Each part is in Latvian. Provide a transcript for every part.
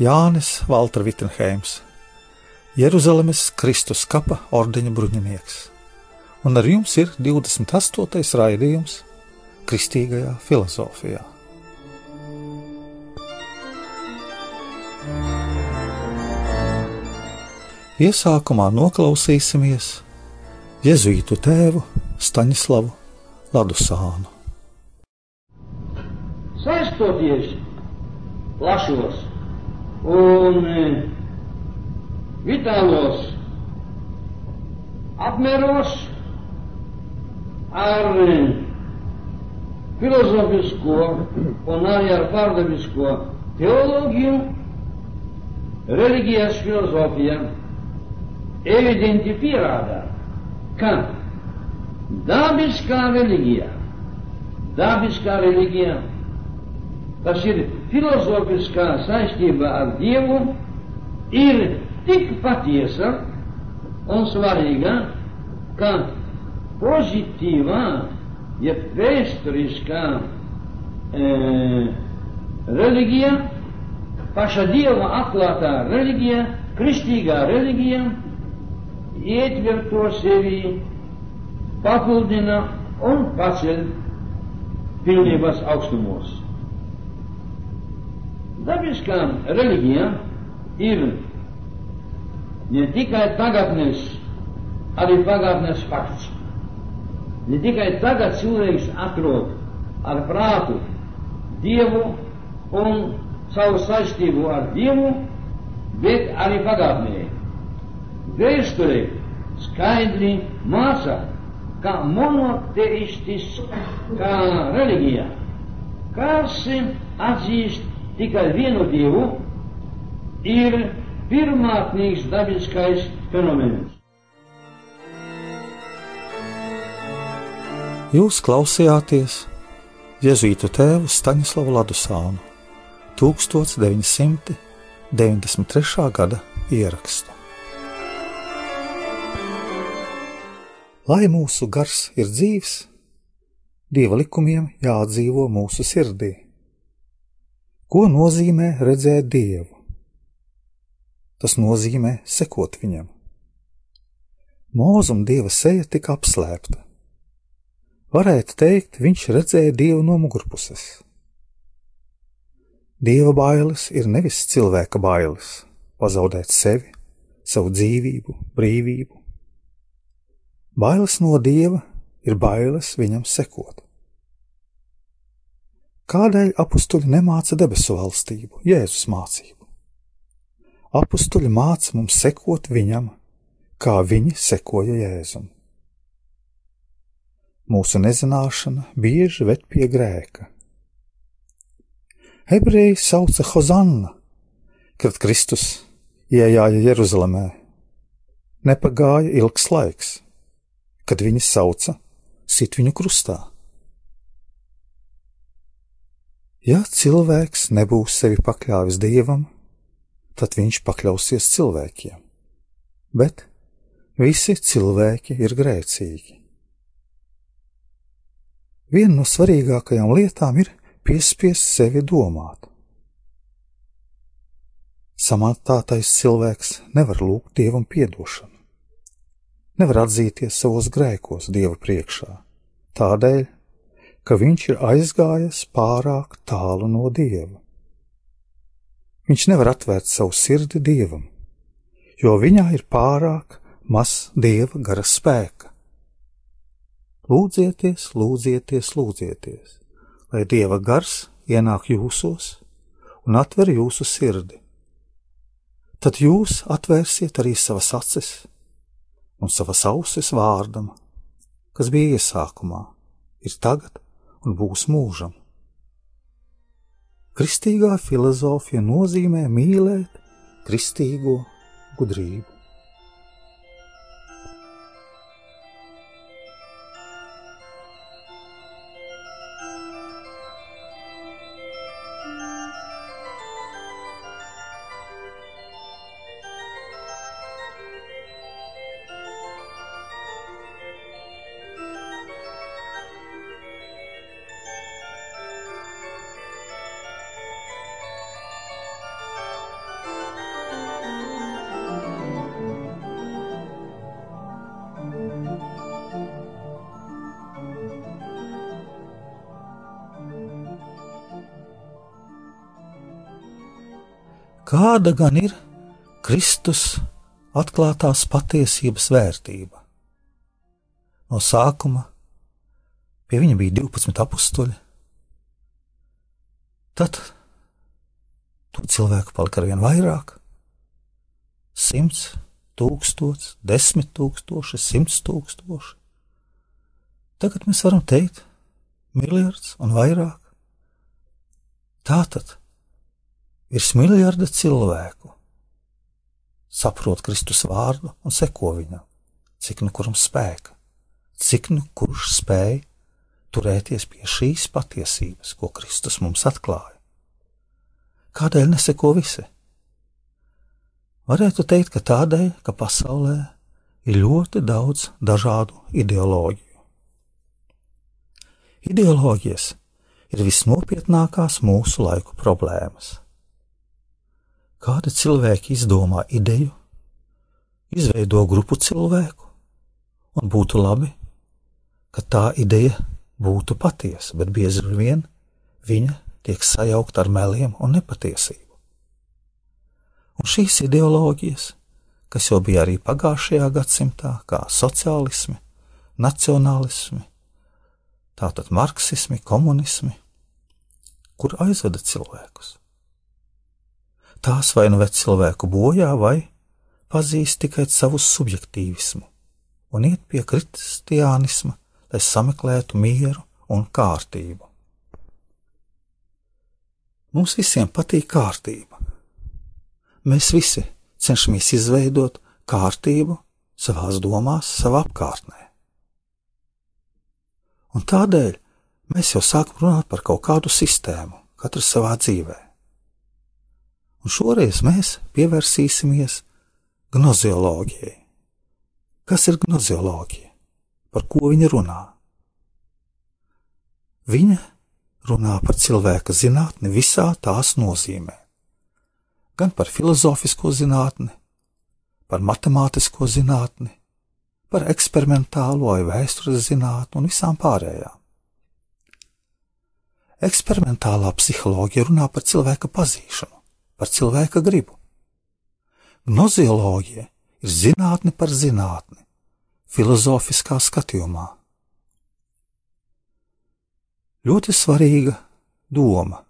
Jānis Valtra Vitsenheims, Jeruzalemes Kristus kapa ordeņa bruņinieks, un ar jums ir 28. raidījums Kristīgajā filozofijā. Iesākumā noklausīsimies Jēzuītu tēvu Staņislavu Ladusānu. Saistoties plašos un e, vitālos apmēros ar e, filozofisko un arī ar pārdabisko teoloģiju, reliģijas filozofija evidenti pierāda, ka. Dabiskā reliģija, dabiskā reliģija, tas ir filozofiskā saistībā ar Dievu ir tik patiesa un svarīga, ka pozitīvā, ja vēsturiskā e, reliģija, paša Dieva atklātā reliģija, kristīgā reliģija, ietver to sevi, papildina un paceļ pilnības augstumos. Dabiskām reliģijām ir ne tikai tagadnes, arī pagātnes fakts. Ne tikai tagad cilvēks atrod ar prātu Dievu un savu saistību ar Dievu, bet arī pagātnē. Vēsture skaidri māca, ka monoteistiskā reliģija, kas atzīst tikai vienu dievu, ir pirmātnīgs dabiskais fenomens. Jūs klausījāties Jēzus tēvu Staņslavu Ladusānu 1993. gada ierakstu. Lai mūsu gars ir dzīves, Dieva likumiem jādzīvo mūsu sirdī. Ko nozīmē redzēt Dievu? Tas nozīmē sekot viņam. Mūzum Dieva seja tika apslēpta. Varētu teikt, viņš redzēja Dievu no mugurpuses. Dieva bailes ir nevis cilvēka bailes, pazaudēt sevi, savu dzīvību, brīvību. Bailes no Dieva ir bailes viņam sekot. Kādēļ apstuļi nemāca debesu valstību, Jēzus mācību? Apstuļi māca mums sekot viņam, kā viņi sekoja Jēzum. Mūsu nezināšana bieži ved pie grēka. Ebreji sauca Hozanna, kad Kristus ienāca Jeruzalemē. Nepagāja ilgs laiks, kad viņi sauca sit viņu krustā. Ja cilvēks nebūs sevi pakļāvis dievam, tad viņš pakļausies cilvēkiem. Bet visi cilvēki ir grēcīgi. Viena no svarīgākajām lietām ir piespiest sevi domāt. Samantātais cilvēks nevar lūgt dievam atdošanu, nevar atzīties savos grēkos dieva priekšā, tādēļ, ka viņš ir aizgājis pārāk tālu no dieva. Viņš nevar atvērt savu sirdi dievam, jo viņā ir pārāk maz dieva gara spēka. Lūdzieties, lūdzieties, lūdzieties, lai dieva gars ienāk jūsos un atver jūsu sirdi. Tad jūs atvērsiet arī savas acis un savas ausis vārdam, kas bija iesākumā, ir tagad un būs mūžam. Kristīgā filozofija nozīmē mīlēt kristīgo gudrību. Kāda gan ir Kristus atklātās patiesības vērtība? No sākuma pie viņa bija 12 apstuļi, tad to cilvēku palika ar vien vairāk - simts, tūkstots, desmit tūkstoši, simts tūkstoši. Tagad mēs varam teikt, miljards un vairāk. Tātad virs miljarda cilvēku saprot Kristus vārdu un seko viņam, cik nu kuram spēka, cik nu kurš spēja turēties pie šīs patiesības, ko Kristus mums atklāja. Kādēļ neseko visi? Varētu teikt, ka tādēļ, ka pasaulē ir ļoti daudz dažādu ideoloģiju. Ideoloģijas ir visnopietnākās mūsu laiku problēmas. Kādi cilvēki izdomā ideju, izveido grupu cilvēku, un būtu labi, ka tā ideja būtu patiesa, bet bieži vien viņa tiek sajaukta ar meliem un nepatiesību. Un šīs ideoloģijas, kas jau bija arī pagājušajā gadsimtā, kā sociālismi, nacionālismi, tātad marksismi, komunismi, kur aizveda cilvēkus tās vai nu ved cilvēku bojā, vai pazīst tikai savu subjektīvismu un iet pie kristiānisma, lai sameklētu mieru un kārtību. Mums visiem patīk kārtība. Mēs visi cenšamies izveidot kārtību savās domās, savā apkārtnē. Un tādēļ mēs jau sākam runāt par kaut kādu sistēmu, katrs savā dzīvēm un šoreiz mēs pievērsīsimies gnozioloģijai. Kas ir gnozioloģija? Par ko viņa runā? Viņa runā par cilvēka zinātni visā tās nozīmē. Gan par filozofisko zinātni, par matemātisko zinātni, par eksperimentālo vai vēstures zinātni un visām pārējām. Eksperimentālā psiholoģija runā par cilvēka pazīšanu par cilvēka gribu. Gnozioloģija ir zinātne par zinātni, filozofiskā skatījumā. Ļoti svarīga doma.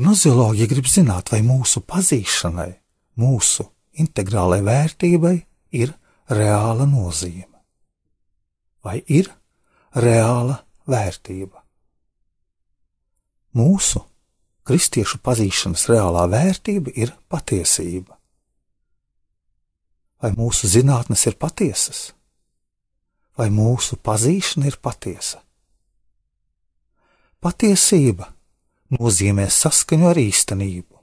Gnozioloģija grib zināt, vai mūsu pazīšanai, mūsu integrālai vērtībai ir reāla nozīme, vai ir reāla vērtība. Mūsu kristiešu pazīšanas reālā vērtība ir patiesība. Vai mūsu zinātnes ir patiesas, vai mūsu pazīšana ir patiesa? Patiesība nozīmē saskaņu ar īstenību,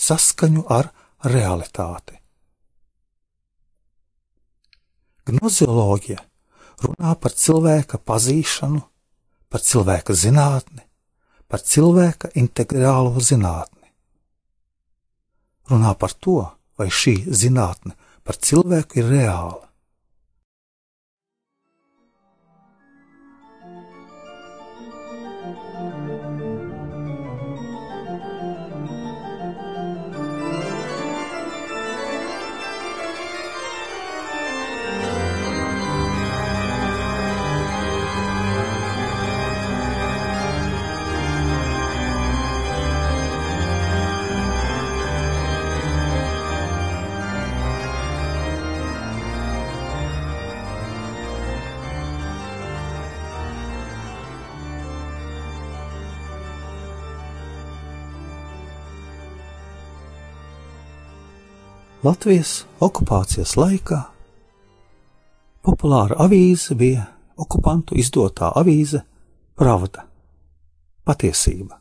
saskaņu ar realitāti. Gnozioloģija runā par cilvēka pazīšanu, par cilvēka zinātni, par cilvēka integrālo zinātni. Runā par to, vai šī zinātne par cilvēku ir reāla. Latvijas okupācijas laikā populāra avīze bija okupantu izdotā avīze Pravda - patiesība.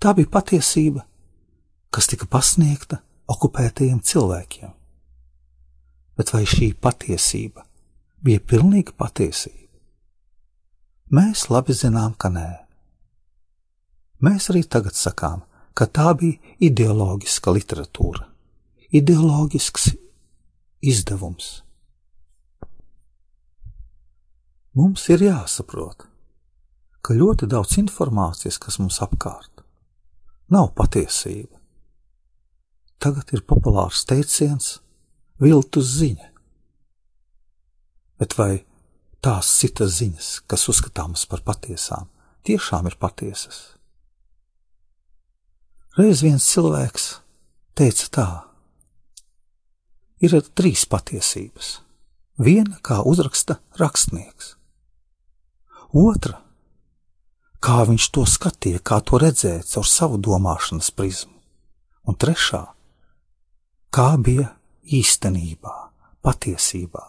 Tā bija patiesība, kas tika pasniegta okupētajiem cilvēkiem. Bet vai šī patiesība bija pilnīga patiesība? Mēs labi zinām, ka nē. Mēs arī tagad sakām, ka tā bija ideoloģiska literatūra, ideoloģisks izdevums. Mums ir jāsaprot, ka ļoti daudz informācijas, kas mums apkārt, nav patiesība. Tagad ir populārs teiciens - viltus ziņa. Bet vai tās citas ziņas, kas uzskatāmas par patiesām, tiešām ir patiesas. Reiz viens cilvēks teica tā: ir trīs patiesības. Viena, kā uzraksta rakstnieks, otra, kā viņš to skatīja, kā to redzēja caur savu domāšanas prizmu, un trešā, kā bija īstenībā, patiesībā,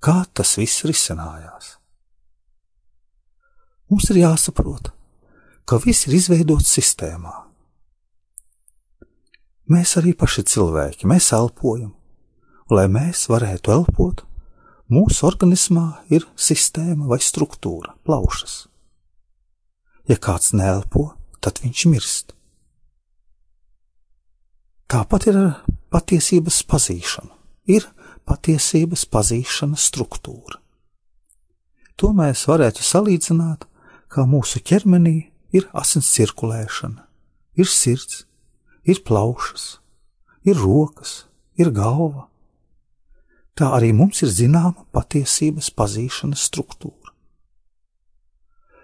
kā tas viss risinājās. Mums ir jāsaprot, ka viss ir izveidots sistēmā. Mēs arī paši cilvēki, mēs elpojam, lai mēs varētu elpot, mūsu organismā ir sistēma vai struktūra, plaušas. Ja kāds neelpo, tad viņš mirst. Tāpat ir ar patiesības pazīšanu. Ir patiesības pazīšanas struktūra. To mēs varētu salīdzināt, kā mūsu ķermenī ir asins cirkulēšana, ir sirds, ir plaušas, ir rokas, ir galva. Tā arī mums ir zināma patiesības pazīšanas struktūra.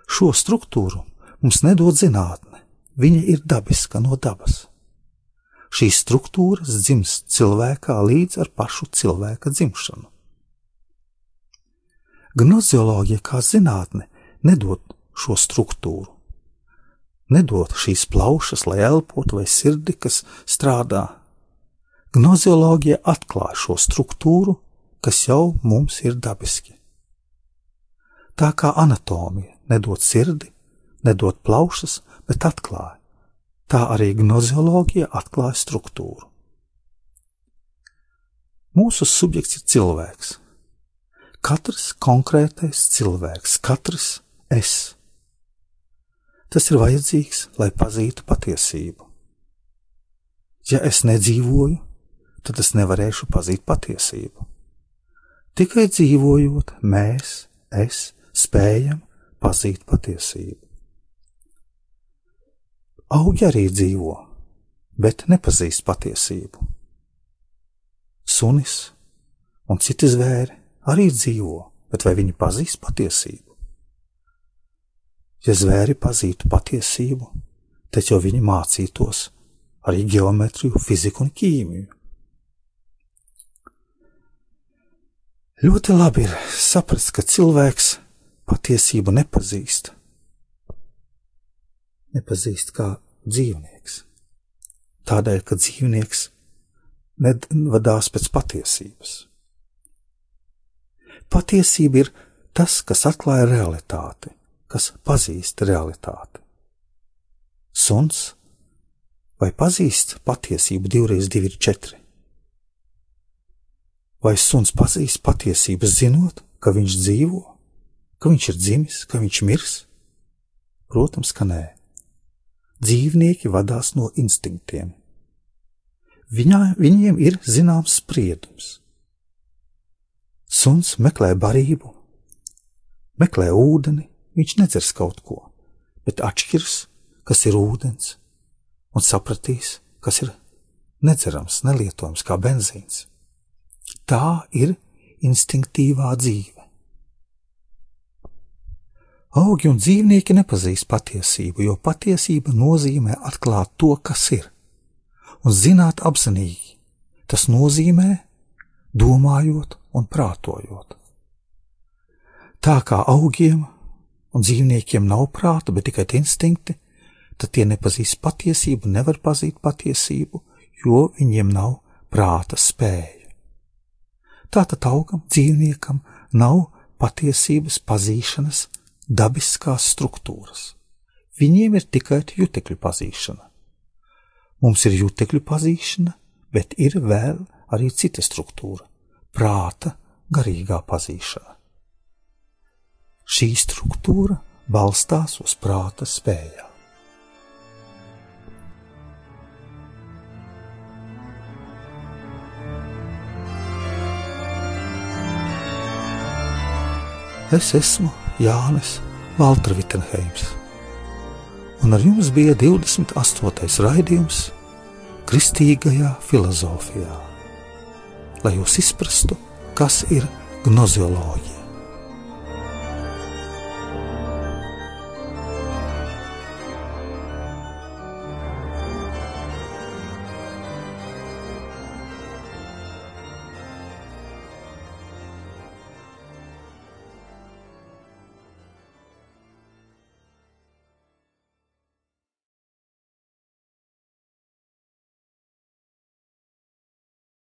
Šo struktūru mums nedod zinātne, viņa ir dabiska no dabas. Šīs struktūras dzimst cilvēkā līdz ar pašu cilvēka dzimšanu. Gnozioloģija kā zinātne nedod šo struktūru, nedod šīs plaušas, lai elpotu, vai sirdi, kas strādā. Gnozioloģija atklāja šo struktūru, kas jau mums ir dabiski. Tā kā anatomija nedod sirdi, nedod plaušas, bet atklāja tā arī gnozioloģija atklāja struktūru. Mūsu subjekts ir cilvēks. Katrs konkrētais cilvēks, katrs es. Tas ir vajadzīgs, lai pazītu patiesību. Ja es nedzīvoju, tad es nevarēšu pazīt patiesību. Tikai dzīvojot, mēs, es, spējam pazīt patiesību. Augi arī dzīvo, bet nepazīst patiesību. Sunis un citi zvēri arī dzīvo, bet vai viņi pazīst patiesību? Ja zvēri pazītu patiesību, tad jau viņi mācītos arī geometriju, fiziku un ķīmiju. Ļoti labi ir saprast, ka cilvēks patiesību nepazīst nepazīst kā dzīvnieks. Tādēļ, ka dzīvnieks nevadās pēc patiesības. Patiesība ir tas, kas atklāja realitāti, kas pazīst realitāti. Suns vai pazīst patiesību divreiz divi ir četri? Vai suns pazīst patiesību zinot, ka viņš dzīvo, ka viņš ir dzimis, ka viņš mirs? Protams, ka nē dzīvnieki vadās no instinktiem. Viņā, viņiem ir zināms spriedums. Suns meklē barību, meklē ūdeni, viņš nedzers kaut ko, bet atšķirs, kas ir ūdens, un sapratīs, kas ir nedzerams, nelietojams kā benzīns. Tā ir instinktīvā dzīve. Augi un dzīvnieki nepazīst patiesību, jo patiesība nozīmē atklāt to, kas ir, un zināt apzinīgi. Tas nozīmē domājot un prātojot. Tā kā augiem un dzīvniekiem nav prāta, bet tikai instinkti, tad tie nepazīst patiesību, nevar pazīt patiesību, jo viņiem nav prāta spēja. Tātad augam, dzīvniekam nav patiesības pazīšanas dabiskās struktūras. Viņiem ir tikai jutekļu pazīšana. Mums ir jutekļu pazīšana, bet ir vēl arī cita struktūra - prāta garīgā pazīšana. Šī struktūra balstās uz prāta spējām. Es esmu Jānis Valtra Vitsenheims, un ar jums bija 28. raidījums Kristīgajā filozofijā, lai jūs izprastu, kas ir gnozioloģija.